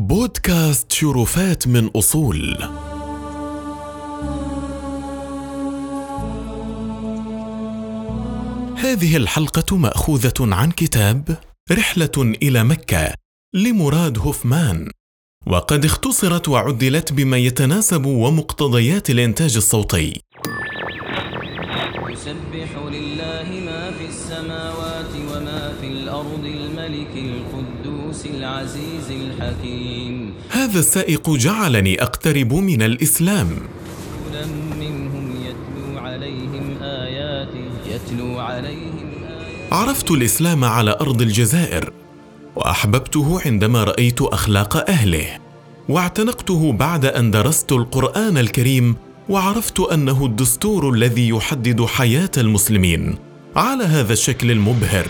بودكاست شرفات من أصول. هذه الحلقة مأخوذة عن كتاب رحلة إلى مكة لمراد هوفمان. وقد اختصرت وعدلت بما يتناسب ومقتضيات الإنتاج الصوتي. لله ما في السماوات وما في الأرض الملك القدوس العزيز الحكيم. هذا السائق جعلني أقترب من الإسلام. رسولا منهم يتلو عليهم آياته يتلو عليهم آياته. عرفت الإسلام على أرض الجزائر وأحببته عندما رأيت أخلاق أهله واعتنقته بعد أن درست القرآن الكريم وعرفت أنه الدستور الذي يحدد حياة المسلمين على هذا الشكل المبهر.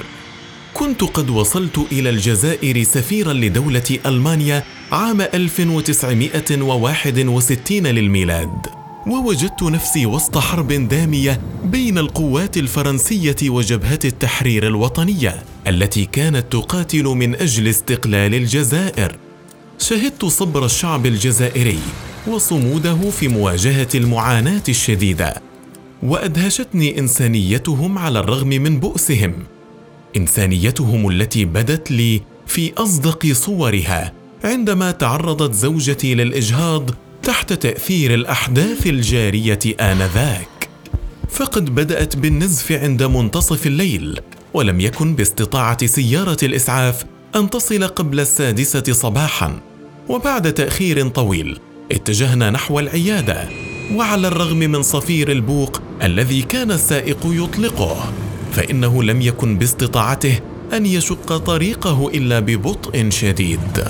كنت قد وصلت إلى الجزائر سفيرا لدولة ألمانيا عام 1961 للميلاد. ووجدت نفسي وسط حرب دامية بين القوات الفرنسية وجبهة التحرير الوطنية التي كانت تقاتل من أجل استقلال الجزائر. شهدت صبر الشعب الجزائري وصموده في مواجهة المعاناة الشديدة. وأدهشتني إنسانيتهم على الرغم من بؤسهم. إنسانيتهم التي بدت لي في أصدق صورها عندما تعرضت زوجتي للإجهاض تحت تأثير الأحداث الجارية آنذاك. فقد بدأت بالنزف عند منتصف الليل ولم يكن باستطاعة سيارة الإسعاف أن تصل قبل السادسة صباحا. وبعد تأخير طويل اتجهنا نحو العيادة وعلى الرغم من صفير البوق الذي كان السائق يطلقه فإنه لم يكن باستطاعته أن يشق طريقه إلا ببطء شديد.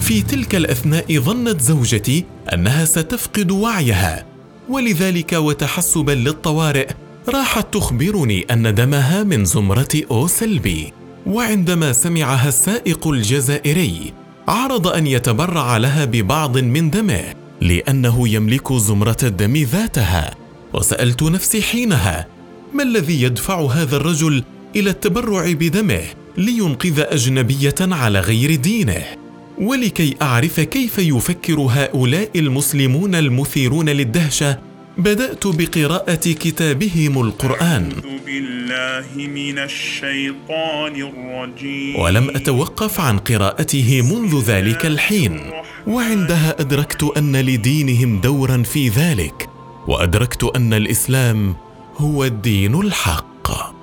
في تلك الأثناء ظنت زوجتي أنها ستفقد وعيها ولذلك وتحسبا للطوارئ راحت تخبرني أن دمها من زمرة أو سلبي. وعندما سمعها السائق الجزائري عرض أن يتبرع لها ببعض من دمه. لأنه يملك زمرة الدم ذاتها. وسألت نفسي حينها ما الذي يدفع هذا الرجل إلى التبرع بدمه لينقذ أجنبية على غير دينه؟ ولكي أعرف كيف يفكر هؤلاء المسلمون المثيرون للدهشة بدأت بقراءة كتابهم القرآن. أعوذ بالله من الشيطان الرجيم. ولم أتوقف عن قراءته منذ ذلك الحين. وعندها أدركت أن لدينهم دورا في ذلك. وأدركت أن الإسلام هو الدين الحق.